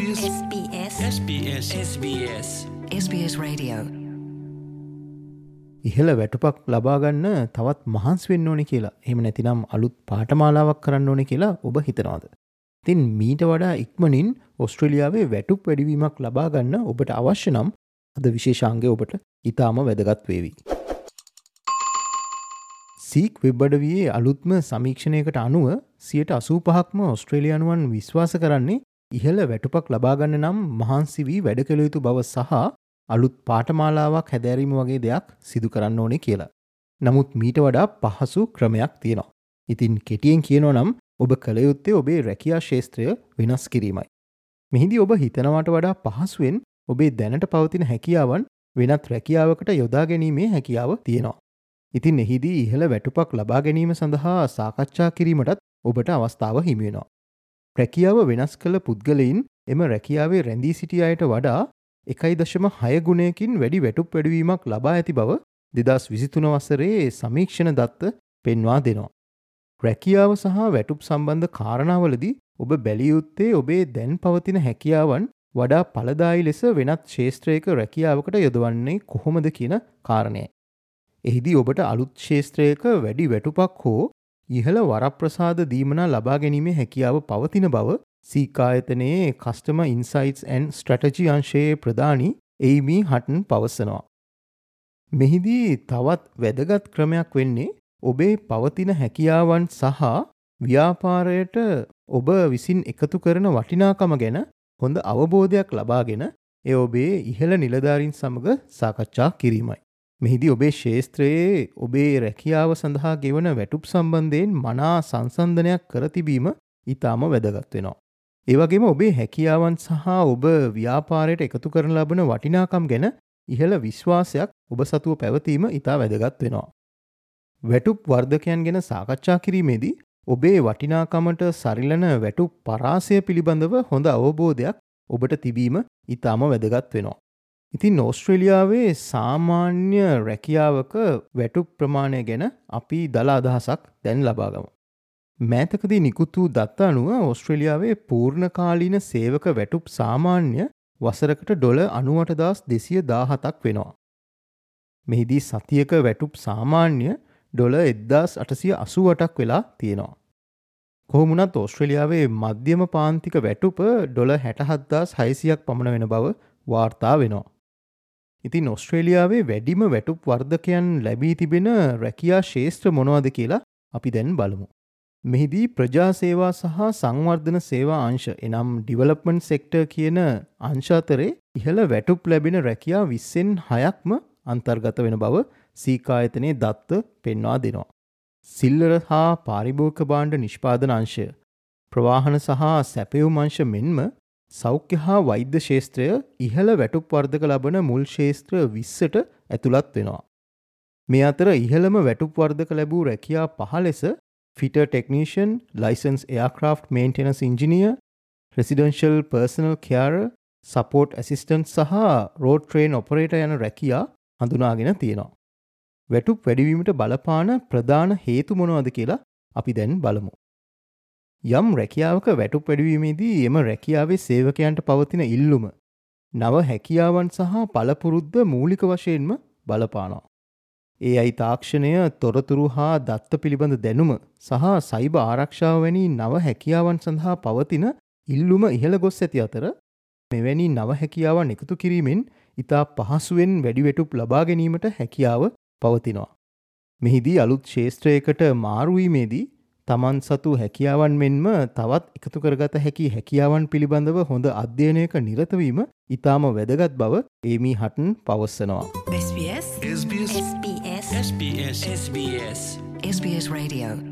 SBS SBS SBS SBS SBS Radio. ඉහළ වැටුපක් ලබාගන්න තවත් මහන්ස් වෙන්න ඕනි කියලා. එම නැතිනම් අලුත් පාටමාලාවක් කරන්න ඕනි කියලා ඔබ හිතනවාද. තින් මීට වඩා ඉක්මනින් ඔස්ට්‍රලියාවේ වැටුප් වැඩිවීමක් ලබාගන්න ඔබට අවශ්‍ය නම් අද විශේෂාන්ගය ඔබට ඉතාම වැදගත් වේවි. සීක් වෙබ්බඩවයේ අලුත්ම සමීක්ෂණයකට අනුව සියට අසූ පහක්ම ඔස්ට්‍රේලියනුවන් විශ්වාස කරන්නේ ඉහළ වැටුපක් ලබාගන්න නම් මහන්සි වී වැඩ කළ යුතු බව සහ අලුත් පාටමාලාවක් හැදැරීම වගේ දෙයක් සිදු කරන්න ඕනේ කියලා. නමුත් මීට වඩා පහසු ක්‍රමයක් තියෙනවා. ඉතින් කෙටියෙන් කියනෝ නම් ඔබ කළයුත්තේ ඔබේ රැකයා ශේත්‍රය වෙනස් කිරීමයි. මෙහිදි ඔබ හිතනවට වඩා පහසුවෙන් ඔබේ දැනට පවතින හැකියාවන් වෙනත් රැකියාවකට යොදා ගැනීමේ හැකියාව තියෙනවා. ඉතින් එහිදී ඉහළ වැටුපක් ලබා ගැනීම සඳහා සාකච්ඡා කිරීමටත් ඔබට අවස්ථාව හිමියෙනවා. රැකියාව වෙනස් කළ පුද්ගලයින් එම රැකියාවේ රැඳී සිටිය අයට වඩා එකයි දශම හය ගුණයකින් වැඩි වැටුප් වැඩවීමක් ලබා ඇති බව දෙදස් විසිතුන වසරේ සමීක්ෂණ දත්ත පෙන්වා දෙනවා. රැකියාව සහ වැටුප් සම්බන්ධ කාරණාවලදී ඔබ බැලියුත්තේ ඔබේ දැන් පවතින හැකියාවන් වඩා පලදායි ලෙස වෙනත් ශේත්‍රයක රැකියාවකට යොදවන්නේ කොහොමද කියන කාරණය. එහිදී ඔබට අලුත් ශේත්‍රයක වැඩි වැටුපක් හෝ ඉහළ වරප්‍රසාද දීමනා ලබා ගැනීමේ හැකියාව පවතින බව සීකායතනයේ කස්ටම ඉන්සයිටස් ඇන් ස්ට්‍රටජි අංශයේ ප්‍රධානී එයිමී හටන් පවසනවා. මෙහිදී තවත් වැදගත් ක්‍රමයක් වෙන්නේ ඔබේ පවතින හැකියාවන් සහ ව්‍යාපාරයට ඔබ විසින් එකතු කරන වටිනාකම ගැන හොඳ අවබෝධයක් ලබාගෙන එ ඔබේ ඉහළ නිලධාරින් සමඟ සාකච්ඡා කිරීමයි. මෙහිදී ඔබේ ශේත්‍රයේ ඔබේ රැකියාව සඳහා ගෙවන වැටුප් සම්බන්ධයෙන් මනා සංසන්ධනයක් කරතිබීම ඉතාම වැදගත් වෙනවා. ඒවගේම ඔබේ හැකියාවන් සහ ඔබ ව්‍යාපාරයට එකතු කරන ලබන වටිනාකම් ගැන ඉහළ විශ්වාසයක් ඔබ සතුව පැවතීම ඉතා වැදගත් වෙනවා. වැටුප් වර්ධකයන් ගැන සාකච්ඡා කිරීමේදී ඔබේ වටිනාකමට සරිලන වැටුප් පරාසය පිළිබඳව හොඳ අවබෝධයක් ඔබට තිබීම ඉතාම වැදගත් වෙනවා. ඉතින් ඕස්ට්‍රේලියාවේ සාමාන්‍ය රැකියාවක වැටුප් ප්‍රමාණය ගැන අපි දලා අදහසක් දැන් ලබාගමු. මෑතකදී නිකුත් වූ දත්ත අනුව ඔස්ට්‍රලියාවේ පූර්ණකාලීන සේවක වැටුප් සාමාන්‍ය වසරකට ඩොල අනුවටදස් දෙසිය දාහතක් වෙනවා. මෙහිදී සතියක වැටුප් සාමාන්‍ය ඩොල එද්දාස් අටසිය අසුවටක් වෙලා තියෙනවා. කොහොමුණත් ඔස්ට්‍රලියාවේ මධ්‍යම පාන්තික වැටුප ඩොල හැටහද්දාස් හයිසියක් පමණ වෙන බව වාර්තා වෙනවා. ඉතින් ඔස්ට්‍රේලියාවේ වැඩිම වැටුප් වර්ධකයන් ලැබී තිබෙන රැකයා ශේෂත්‍ර මොනවද කියලා අපි දැන් බලමු. මෙහිදී ප්‍රජාසේවා සහ සංවර්ධන සේවා අංශ එනම් ඩිවලප්මන් සෙක්ටර් කියන අංශාතරේ ඉහළ වැටුප් ලැබෙන රැකයා විස්සෙන් හයක්ම අන්තර්ගත වෙන බව සීකායතනයේ දත්ත පෙන්වා දෙනවා. සිල්ලර හා පාරිභෝක බාණ්ඩ නිෂ්පාදන අංශය ප්‍රවාහන සහ සැපයුම් අංශ මෙන්ම සෞඛ්‍ය හා වෛද්‍ය ශේත්‍රය ඉහළ වැටුප් වර්ධක ලබන මුල් ශේත්‍ර විස්සට ඇතුළත් වෙනවා. මේ අතර ඉහළම වැටුප් වර්ධක ලැබූ රැකයා පහලෙස fitter technician licensed aircraft maintenance engineer residential personal care support assistant සහ රෝඩ් ට්‍රේන් ඔපරේට යන රැකයා හඳුනාගෙන තියෙනවා. වැටුප් වැඩිවීමට බලපාන ප්‍රධාන හේතු මොනවද කියලා අපි දැන් බලමු. යම් රැකියාවක වැටුප් වැඩවීමේදී එම රැකියාවේ සේවකයන්ට පවතින ඉල්ලුම නව හැකියාවන් සහ පලපුරුද්ධ මූලික වශයෙන්ම බලපානවා. ඒ අයි තාක්ෂණය තොරතුරු හා දත්ත පිළිබඳ දැනුම සහ සයිබ ආරක්ෂාව වැනි නව හැකියාවන් සඳහා පවතින ඉල්ලුම ඉහළ ගොස් ඇති අතර මෙවැනි නව හැකියාවන් එකතු කිරීමෙන් ඉතා පහසුවෙන් වැඩිවෙටුප් ලබා ගැනීමට හැකියාව පවතිනවා. මෙහිදී අලුත් ශේෂත්‍රයකට මාරුවීමේදී තමන් සතු හැකියාවන් මෙන්ම තවත් එකතු කරගත හැකි හැකියාවන් පිළිබඳව හොඳ අධ්‍යයනයක නිරතවීම ඉතාම වැදගත් බව ඒමී හටන් පවස්සනවා. SBS SBS SBS SBS SBS SBS Radio